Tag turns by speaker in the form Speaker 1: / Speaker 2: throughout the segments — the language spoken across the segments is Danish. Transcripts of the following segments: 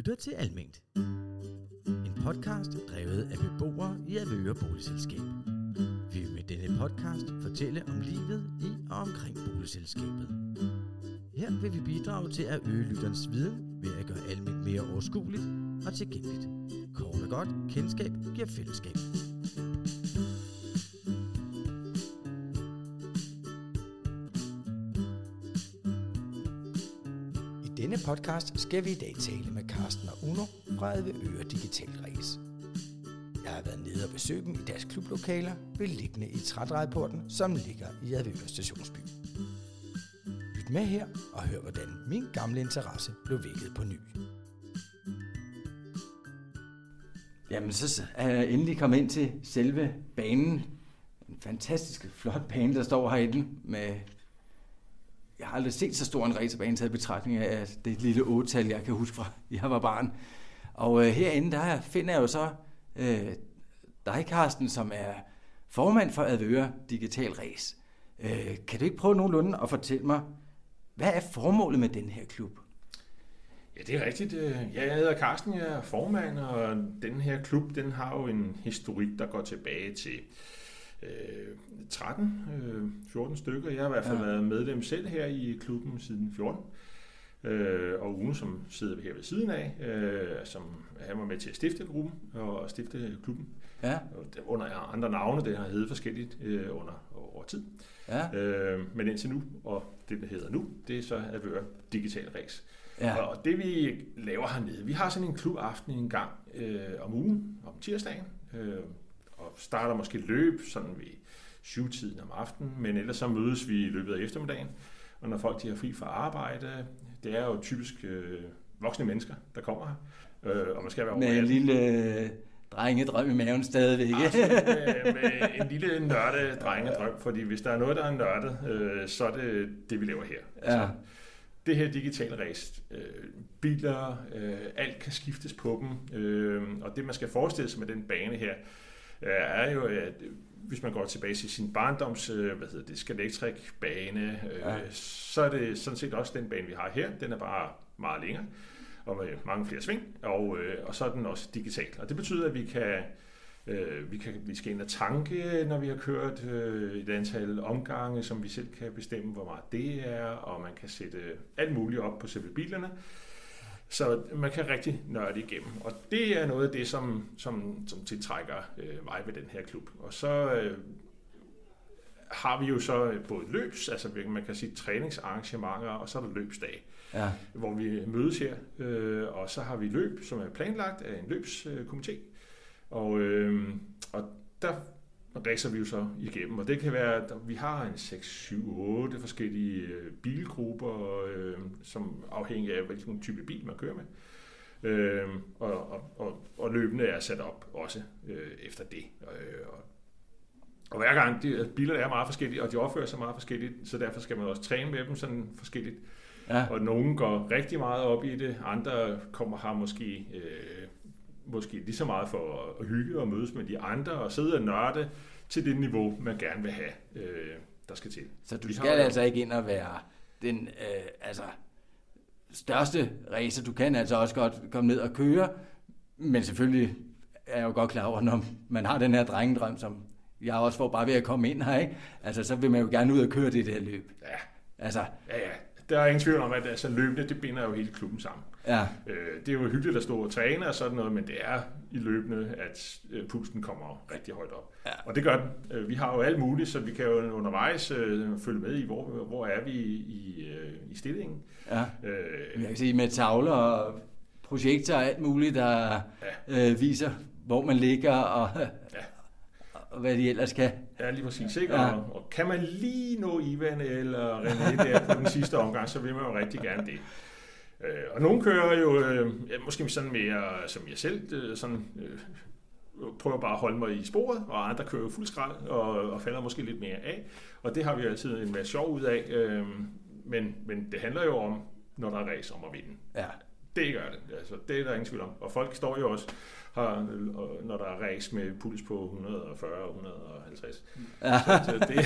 Speaker 1: lytter til Almængt. En podcast drevet af beboere i Avøre Boligselskab. Vi vil med denne podcast fortælle om livet i og omkring boligselskabet. Her vil vi bidrage til at øge lytternes viden ved at gøre almindeligt mere overskueligt og tilgængeligt. Kort og godt, kendskab giver fællesskab. Denne podcast skal vi i dag tale med Carsten og Uno fra Adveøre Digital Race. Jeg har været nede og besøge dem i deres klublokaler, beliggende i Trædrejporten, som ligger i Adveøre Stationsby. Lyt med her og hør, hvordan min gamle interesse blev vækket på ny.
Speaker 2: Jamen, så er jeg endelig kommet ind til selve banen. En fantastisk flot bane, der står herinde med... Jeg har aldrig set så stor en racerbane taget i betragtning af det lille otal, jeg kan huske fra, jeg var barn. Og øh, herinde, der finder jeg jo så øh, dig, Carsten, som er formand for Advøre Digital Race. Øh, kan du ikke prøve nogenlunde at fortælle mig, hvad er formålet med den her klub?
Speaker 3: Ja, det er rigtigt. Ja, Jeg hedder Carsten, jeg er formand, og den her klub, den har jo en historik, der går tilbage til øh, 13, øh, 14 stykker. Jeg har i hvert fald
Speaker 2: Ja.
Speaker 3: været medlem selv her i klubben siden 14. Øh, og Uno, som sidder her ved siden af, øh, som han var med til at stifte gruppen og stifte klubben.
Speaker 2: Ja,
Speaker 3: Og Under andre navne, det har heddet forskelligt øh, under over tid.
Speaker 2: ja,
Speaker 3: Øh, men indtil nu, og det, der hedder nu, det er så Avør Digital Race.
Speaker 2: ja.
Speaker 3: Og det vi laver hernede, vi har sådan en klubaften en gang øh, om ugen, om tirsdagen, øh, og starter måske løb sådan ved syvtiden om aftenen, men ellers så mødes vi i løbet af eftermiddagen, og når folk de har fri fra arbejde, det er jo typisk øh, voksne mennesker, der kommer her, øh, og man skal være over
Speaker 2: Med en
Speaker 3: 18.
Speaker 2: lille øh, drengedrøm i maven stadigvæk.
Speaker 3: Absolut, med, med en lille nørde drengedrøm, fordi hvis der er noget, der er nørdet, øh, så er det det, vi laver her. Altså,
Speaker 2: Ja.
Speaker 3: det her digitale race, øh, biler, øh, alt kan skiftes på dem, øh, og det man skal forestille sig med den bane her, er jo, at hvis man går tilbage til sin barndoms, øh, hvad hedder det, Skelectric bane, øh,
Speaker 2: Ja.
Speaker 3: så er det sådan set også den bane, vi har her. Den er bare meget længere, og med mange flere sving, og, øh, og så er den også digital. Og det betyder, at vi kan Øh, vi, kan, vi skal ind og tanke, når vi har kørt øh, et antal omgange, som vi selv kan bestemme, hvor meget det er, og man kan sætte alt muligt op på selve bilerne. Så man kan rigtig nørde igennem. Og det er noget af det, som, som, som tiltrækker øh, mig ved den her klub. Og så øh, har vi jo så både løbs, altså man kan sige træningsarrangementer, og så er der løbsdag
Speaker 2: Ja.
Speaker 3: hvor vi mødes her, øh, og så har vi løb, som er planlagt af en løbskomité, og, øh, og der racer vi jo så igennem, og det kan være, at vi har en 6, 7, 8 forskellige øh, bilgrupper, øh, som afhængig af, hvilken type bil man kører med. Øh, og, og, og, og løbende er sat op også øh, efter det. Øh, og, og hver gang, de, bilerne er meget forskellige, og de opfører sig meget forskelligt, så derfor skal man også træne med dem sådan forskelligt.
Speaker 2: Ja.
Speaker 3: Og nogen går rigtig meget op i det, andre kommer her måske, øh, måske lige så meget for at hygge og mødes med de andre og sidde og nørde til det niveau, man gerne vil have, øh, der skal til.
Speaker 2: Så du
Speaker 3: Vi
Speaker 2: skal altså ikke ind og være den øh, altså, største racer. Du kan altså også godt komme ned og køre, men selvfølgelig er jeg jo godt klar over, når man har den her drengedrøm, som jeg også får bare ved at komme ind her, ikke? Altså, så vil man jo gerne ud og køre det der løb.
Speaker 3: Ja,
Speaker 2: Altså,
Speaker 3: ja, ja. Der er ingen tvivl om, at altså, løbende, det binder jo hele klubben sammen.
Speaker 2: ja,
Speaker 3: Øh, det er jo hyggeligt at stå og træne og sådan noget, men det er i løbende, at øh, pulsen kommer rigtig højt op.
Speaker 2: Ja.
Speaker 3: Og det gør den. Øh, vi har jo alt muligt, så vi kan jo undervejs øh, følge med i, hvor, hvor er vi i, øh, i stillingen.
Speaker 2: ja.
Speaker 3: Øh,
Speaker 2: Jeg kan sige med tavler og projekter og alt muligt, der øh, viser, hvor man ligger og, og hvad de ellers kan.
Speaker 3: Ja, lige præcis. Ikke?
Speaker 2: Ja.
Speaker 3: Og, og kan man lige nå Ivan eller René der på den sidste omgang, så vil man jo rigtig gerne det. Øh, og nogle kører jo øh, ja, måske sådan mere som jeg selv, øh, sådan, øh, prøver bare at holde mig i sporet, og andre kører jo fuld skrald og, og falder måske lidt mere af. Og det har vi altid en masse sjov ud af. Øh, men, men det handler jo om, når der er race om at vinde.
Speaker 2: Ja,
Speaker 3: Det gør det. Altså, det er der ingen tvivl om. Og folk står jo også, har, når der er race med puls på 140 og 150.
Speaker 2: ja.
Speaker 3: Så det,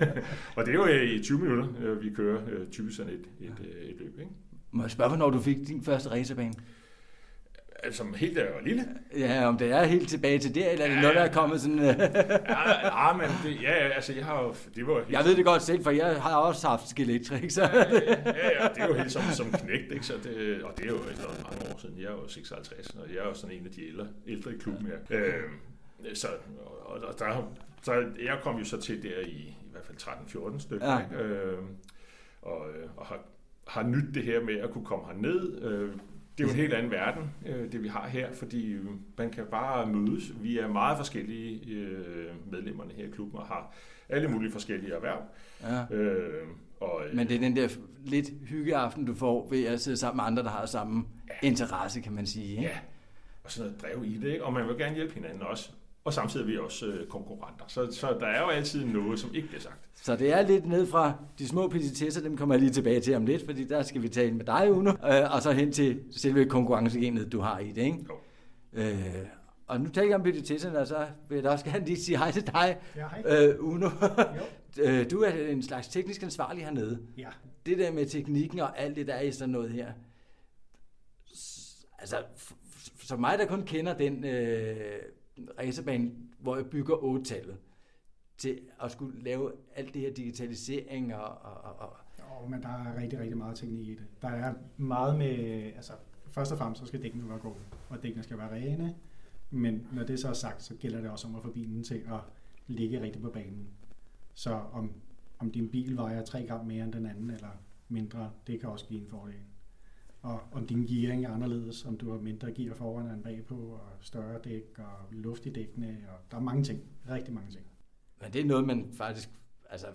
Speaker 3: og det er jo i 20 minutter, øh, vi kører øh, typisk sådan et, et, øh, et løb. Ikke?
Speaker 2: Må jeg spørge, hvornår du fik din første racerbane?
Speaker 3: Altså, helt da jeg var lille.
Speaker 2: Ja, om det er helt tilbage til der, eller er det noget, der er kommet sådan... øh,
Speaker 3: Ja, ja men det, ja, ja, altså, jeg har jo... Det var helt,
Speaker 2: Jeg ved det godt selv, for jeg har også haft skeletrik, så...
Speaker 3: Ja, ja, det er jo helt som, som knægt, ikke? Så det, og det er jo efterhånden mange år siden. Jeg er jo 56, og jeg er jo sådan en af de ældre, ældre i klubben her. Øh, så, og, og der, så jeg kom jo så til der i, i hvert fald 13-14 stykker,
Speaker 2: Ja.
Speaker 3: ikke? Øh, og, og har, har nyt det her med at kunne komme herned. Øh, det er jo en helt anden verden, øh, det vi har her, fordi man kan bare mødes. Vi er meget forskellige øh, medlemmerne her i klubben og har alle mulige forskellige erhverv.
Speaker 2: Ja.
Speaker 3: Øh, og, øh,
Speaker 2: Men det er den der lidt hyggeaften, du får ved at sidde sammen med andre, der har samme interesse, kan man sige. Ikke?
Speaker 3: Ja, og sådan noget drev i det, ikke? og man vil gerne hjælpe hinanden også. Og samtidig er vi også øh, konkurrenter. Så, så der er jo altid noget, som ikke bliver sagt.
Speaker 2: Så det er lidt ned fra de små petitesser, dem kommer jeg lige tilbage til om lidt, fordi der skal vi tale med dig, Uno, øh, og så hen til selve konkurrencegenet, du har i det, ikke?
Speaker 3: Jo.
Speaker 2: Øh, og nu taler jeg om petitesserne, og så vil jeg da også gerne lige sige hej til dig,
Speaker 4: Ja, hej.
Speaker 2: øh, Uno. Øh, du er en slags teknisk ansvarlig hernede.
Speaker 4: Ja,
Speaker 2: Det der med teknikken og alt det, der er i sådan noget her. Altså, f- f- som mig, der kun kender den øh, racerbane, hvor jeg bygger 8-tallet, til at skulle lave alt det her digitalisering og, og, og, og
Speaker 4: men der er rigtig, rigtig meget teknik i det. Der er meget med, altså først og fremmest så skal dækkene være gode, og dækkene skal være rene, men når det så er sagt, så gælder det også om at få bilen til at ligge rigtigt på banen. Så om, om din bil vejer 3 gram mere end den anden, eller mindre, det kan også blive en fordel. Og om din gearing er anderledes, om du har mindre gear foran end bagpå, og større dæk, og luft i dækkene, og der er mange ting, rigtig mange ting.
Speaker 2: Men det er noget, man faktisk... Altså,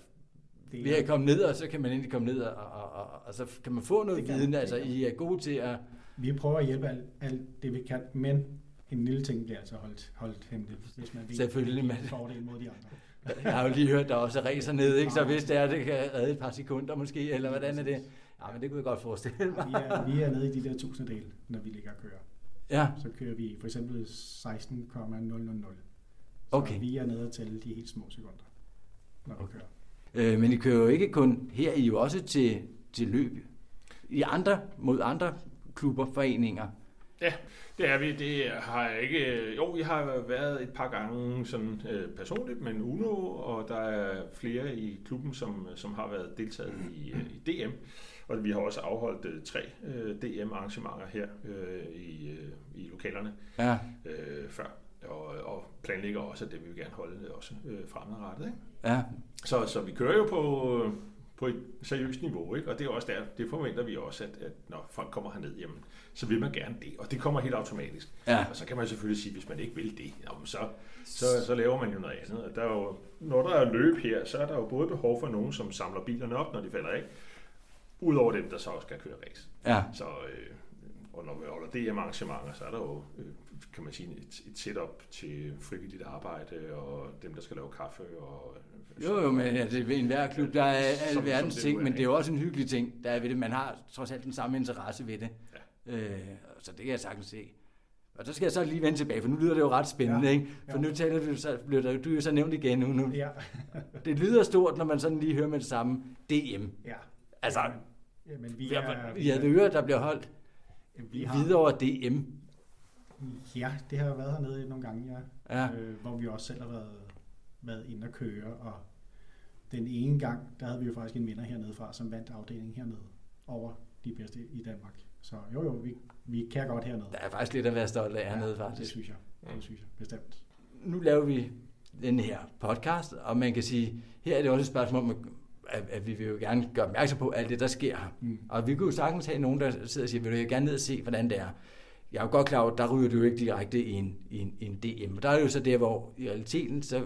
Speaker 4: Det
Speaker 2: ved at komme ned, og så kan man endelig komme ned, og, og, og, og så kan man få noget viden.
Speaker 4: man,
Speaker 2: Altså, I er gode til at...
Speaker 4: Vi prøver at hjælpe alt, alt det, vi kan, men en lille ting bliver altså holdt, holdt hemmeligt, hvis man vil
Speaker 2: Selvfølgelig,
Speaker 4: en fordel mod de andre.
Speaker 2: Jeg har jo lige hørt, der også er racer nede, ikke? Så hvis det er, det kan redde et par sekunder måske, eller hvordan er det? Ja, men det kunne jeg godt forestille mig.
Speaker 4: Vi er, vi er nede i de der tusinddel, når vi ligger og kører.
Speaker 2: Ja,
Speaker 4: Så kører vi for eksempel 16,000. Så
Speaker 2: Okay.
Speaker 4: vi er nede og tælle de helt små sekunder, når vi kører.
Speaker 2: øh, men I kører jo ikke kun her, I er jo også til, til løb. I andre, mod andre klubber, foreninger.
Speaker 3: Det er vi. Det har jeg ikke... Jo, jeg har været et par gange sådan øh, personligt med en Uno, og der er flere i klubben, som, som har været deltaget i, øh, i DM. Og vi har også afholdt øh, tre øh, DM-arrangementer her øh, i, øh, i lokalerne
Speaker 2: Ja,
Speaker 3: øh, før. Og, og planlægger også, at det vil vi gerne holde også øh, fremadrettet. Ikke?
Speaker 2: ja.
Speaker 3: Så, så vi kører jo på, på et seriøst niveau, ikke? og det er også der, det forventer vi også, at, at når folk kommer herned, jamen, så vil man gerne det, og det kommer helt automatisk.
Speaker 2: Ja.
Speaker 3: Og så kan man selvfølgelig sige, hvis man ikke vil det, jamen, så, så, så laver man jo noget andet. Og der er jo, når der er løb her, så er der jo både behov for nogen, som samler bilerne op, når de falder af, udover dem, der så også skal køre race.
Speaker 2: Ja,
Speaker 3: Så, øh, og når vi holder DM-arrangementer, så er der jo, øh, kan man sige, et, et setup til frivilligt arbejde, og dem, der skal lave kaffe. Og,
Speaker 2: jo, jo, men ja, det er ved enhver klub, der er
Speaker 3: Som-
Speaker 2: alle
Speaker 3: som
Speaker 2: verdens
Speaker 3: det
Speaker 2: ting, men det er jo også en hyggelig ting, der er ved det. Man har trods alt den samme interesse ved det. Øh, så det kan jeg sagtens se. Og så skal jeg så lige vende tilbage, for nu lyder det jo ret spændende,
Speaker 4: Ja,
Speaker 2: ikke? For
Speaker 4: ja.
Speaker 2: nu taler du, så bliver der, du er jo så nævnt igen nu. nu.
Speaker 4: Ja,
Speaker 2: Det lyder stort, når man sådan lige hører med det samme. DM.
Speaker 4: ja.
Speaker 2: Altså,
Speaker 4: Jamen, vi er,
Speaker 2: I havde hørt, der bliver holdt
Speaker 4: vi har,
Speaker 2: videre DM.
Speaker 4: Ja, det har været hernede nogle gange, ja.
Speaker 2: Ja.
Speaker 4: øh, hvor vi også selv har været, været inde og køre. Og den ene gang, der havde vi jo faktisk en vinder hernede fra, som vandt afdelingen hernede over de bedste i Danmark. Så jo, jo, vi, vi kan godt hernede.
Speaker 2: Der er faktisk lidt at være stolt af hernede,
Speaker 4: Det
Speaker 2: faktisk.
Speaker 4: synes jeg. Det synes jeg, bestemt.
Speaker 2: Nu laver vi den her podcast, og man kan sige, her er det også et spørgsmål om, at, at vi vil jo gerne gøre opmærksom på alt det, der sker her.
Speaker 4: Mm.
Speaker 2: Og vi kunne jo sagtens have nogen, der sidder og siger, vil du gerne ned og se, hvordan det er. Jeg er jo godt klar over, at der ryger du jo ikke direkte i en, i en, i en DM. Og der er jo så der, hvor i realiteten, så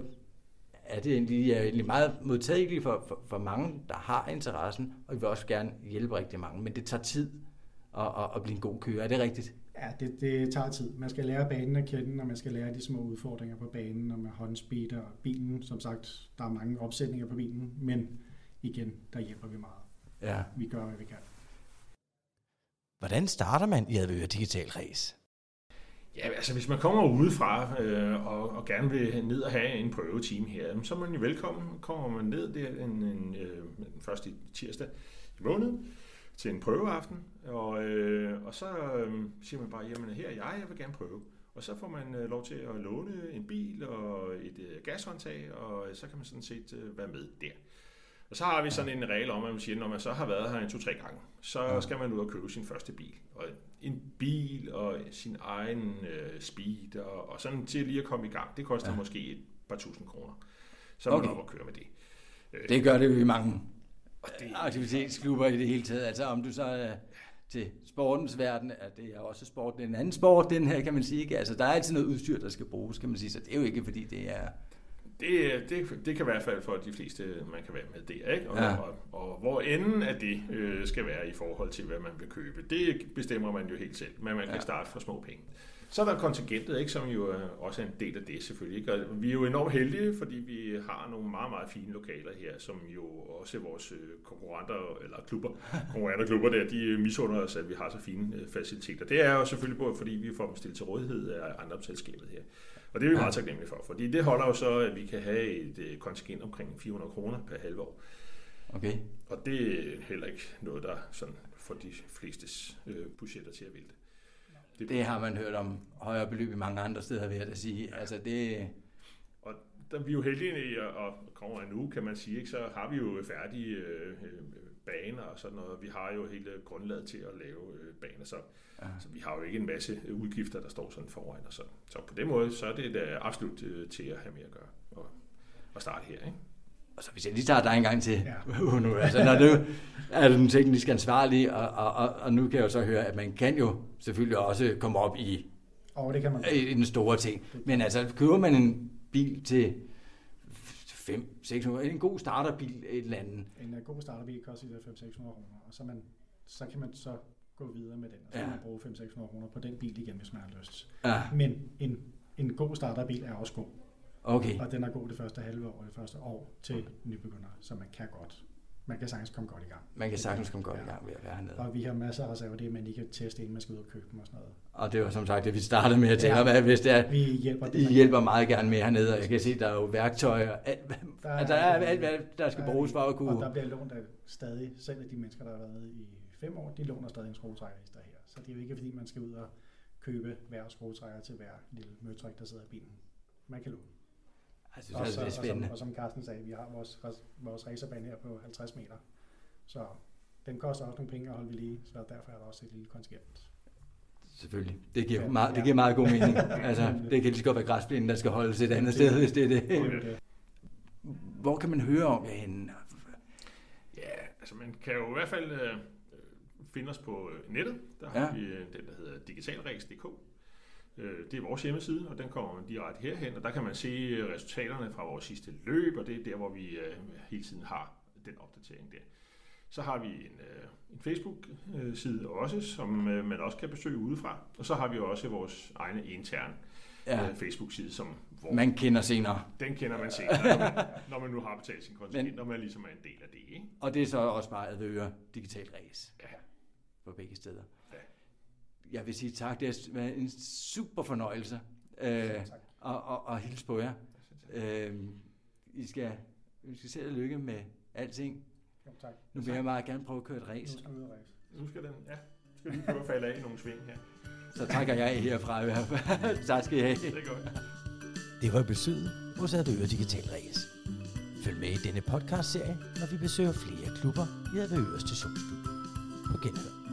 Speaker 2: er det egentlig, er egentlig meget modtageligt for, for, for mange, der har interessen, og vi vil også gerne hjælpe rigtig mange. Men det tager tid at, at, at blive en god kører. Er det rigtigt?
Speaker 4: Ja, det, det tager tid. Man skal lære banen at kende, og man skal lære de små udfordringer på banen, og med håndspeed og bilen. Som sagt, der er mange opsætninger på bilen, men igen, der hjælper vi meget.
Speaker 2: Ja.
Speaker 4: Vi gør, hvad vi kan.
Speaker 1: Hvordan starter man i Advøre Digital Race?
Speaker 3: Ja, altså hvis man kommer udefra øh, og, og gerne vil ned og have en prøvetime her, så er man jo velkommen. Kommer man ned der en, en, øh, den første tirsdag i måneden, til en prøveaften, og, øh, og så øh, siger man bare, jamen her er jeg, jeg vil gerne prøve. Og så får man øh, lov til at låne en bil og et øh, gashåndtag, og så kan man sådan set øh, være med der. Og så har vi sådan en regel om, at man siger, at når man så har været her en to-tre gange, så skal man ud og købe sin første bil. Og en bil og sin egen øh, speed, og, og sådan til lige at komme i gang, det koster ja. måske et par tusind kroner. Så er man
Speaker 2: Okay.
Speaker 3: op og køre med det. Øh,
Speaker 2: Det gør det jo i mange
Speaker 3: og det,
Speaker 2: aktivitetsklubber i det hele taget. Altså om du så er til sportens verden, at det er også sport, det er en anden sport, den her kan man sige. Ikke? Altså der er altid noget udstyr, der skal bruges, kan man sige. Så det er jo ikke fordi det er...
Speaker 3: det, det, det kan i hvert fald for de fleste, man kan være med der, ikke? Og,
Speaker 2: Ja.
Speaker 3: og, og hvor enden af det øh, skal være i forhold til, hvad man vil købe, det bestemmer man jo helt selv, men man kan
Speaker 2: Ja.
Speaker 3: starte for små penge. Så er der kontingentet, ikke, som jo er også er en del af det selvfølgelig. Ikke? Og vi er jo enormt heldige, fordi vi har nogle meget, meget fine lokaler her, som jo også vores øh, konkurrenter, eller klubber, konkurrenter klubber der, de misunder os, at vi har så fine øh, faciliteter. Det er jo selvfølgelig både, fordi vi får dem stillet til rådighed af ejendomsselskabet her. Og det er vi meget taknemmelige for, fordi det holder jo så, at vi kan have et øh, kontingent omkring 400 kroner per halve år.
Speaker 2: Okay.
Speaker 3: Og det er heller ikke noget, der sådan får de flestes øh, budgetter til at vælte. Det,
Speaker 2: Det har man hørt om højere beløb i mange andre steder, jeg da sige. Altså det...
Speaker 3: Og der, vi er jo heldige i, at- og kommer uge, kan man sige, ikke? så har vi jo færdige øh, øh, baner og sådan noget. Vi har jo hele grundlaget til at lave øh, baner, så,
Speaker 2: Ja.
Speaker 3: så vi har jo ikke en masse udgifter, der står sådan foran os. Så, så på den måde, så er det da absolut øh, til at have mere at gøre og, og starte her. Ikke?
Speaker 2: Og så hvis jeg lige tager dig en gang til,
Speaker 4: Ja.
Speaker 2: nu, altså når du er den teknisk ansvarlige, og, og, og, og nu kan jeg jo så høre, at man kan jo selvfølgelig også komme op i,
Speaker 4: Og det kan man
Speaker 2: i den store ting. Men altså, køber man en bil til 5 600 en god starterbil et eller andet,
Speaker 4: En uh, god starterbil koster de der 500-600 kroner, og så, man, så kan man så gå videre med den, og så kan
Speaker 2: Ja.
Speaker 4: man bruge 500-600 kroner på den bil igen, hvis man har lyst.
Speaker 2: ja,
Speaker 4: Men en, en god starterbil er også god,
Speaker 2: okay.
Speaker 4: og den er god det første halve år det første år til nybegyndere, så man kan godt. Man kan sagtens komme godt i gang.
Speaker 2: Man kan sagtens komme godt i
Speaker 4: Ja.
Speaker 2: gang ved at være hernede.
Speaker 4: Og vi har masser af reservedele, man lige kan teste, inden man skal ud og købe dem og sådan noget.
Speaker 2: Og det var som sagt det, vi startede med at tale
Speaker 4: Ja.
Speaker 2: om, at hvis det er,
Speaker 4: Vi hjælper
Speaker 2: I hjælper meget gerne med hernede, og jeg kan se, der er jo værktøjer, alt,
Speaker 4: Der
Speaker 2: der, altså, der er alt, hvad der skal
Speaker 4: der er
Speaker 2: bruges for at
Speaker 4: Og der
Speaker 2: kunne...
Speaker 4: bliver lånt af stadig, selv af de mennesker, der har været i fem år, de låner stadig en skruetrækkerhister her. Så det er jo ikke, fordi man skal ud og købe hver skruetrækker til hver lille møtrik, der sidder i bilen. Man kan låne.
Speaker 2: Jeg synes,
Speaker 4: Og,
Speaker 2: altså,
Speaker 4: så,
Speaker 2: det er
Speaker 4: og, som,
Speaker 2: spændende.
Speaker 4: og som Carsten sagde, vi har vores, vores racerbane her på 50 meter. Så den koster også nogle penge at holde ved lige, så derfor er der også et lille kontingent.
Speaker 2: Selvfølgelig. Det giver,
Speaker 4: Ja,
Speaker 2: meget, det
Speaker 4: ja.
Speaker 2: giver meget god mening. altså, det kan lige så godt være græsplænen, der skal holdes et andet sted, hvis det er det.
Speaker 4: Det,
Speaker 2: Hvor kan man høre om jer henne?
Speaker 3: Ja, altså man kan jo i hvert fald øh, finde os på øh, nettet. Der har
Speaker 2: Ja.
Speaker 3: vi øh, den, der hedder digitalrex.dk. Øh, det er vores hjemmeside, og den kommer man direkte herhen, og der kan man se øh, resultaterne fra vores sidste løb, og det er der, hvor vi øh, hele tiden har den opdatering der. Så har vi en, en Facebook-side også, som man også kan besøge udefra. Og så har vi også vores egne interne
Speaker 2: Ja,
Speaker 3: Facebook-side, som hvor
Speaker 2: man kender senere.
Speaker 3: den kender man senere, når man, når man nu har betalt sin kontingent, når man ligesom er en del af det. Ikke?
Speaker 2: Og det er så også bare Advøre Digital Race
Speaker 3: Ja.
Speaker 2: på begge steder. Jeg vil sige tak. Det har været en super fornøjelse øh,
Speaker 4: tak.
Speaker 2: og, og, og hilse på jer. Øh, I skal, vi skal selv lykke med alting.
Speaker 4: Jo, tak.
Speaker 2: Nu vil jeg meget gerne prøve at køre et
Speaker 4: Nu
Speaker 2: race.
Speaker 4: skal vi ud og race.
Speaker 3: Nu skal den, ja, nu skal lige prøve at falde af i nogle sving her.
Speaker 2: Så takker jeg af herfra i hvert fald. tak skal I have.
Speaker 3: Det er godt.
Speaker 1: Det var besøget hos Advøre Digital Race. Følg med i denne podcast-serie, når vi besøger flere klubber i Advøre Stationsby. På genhør.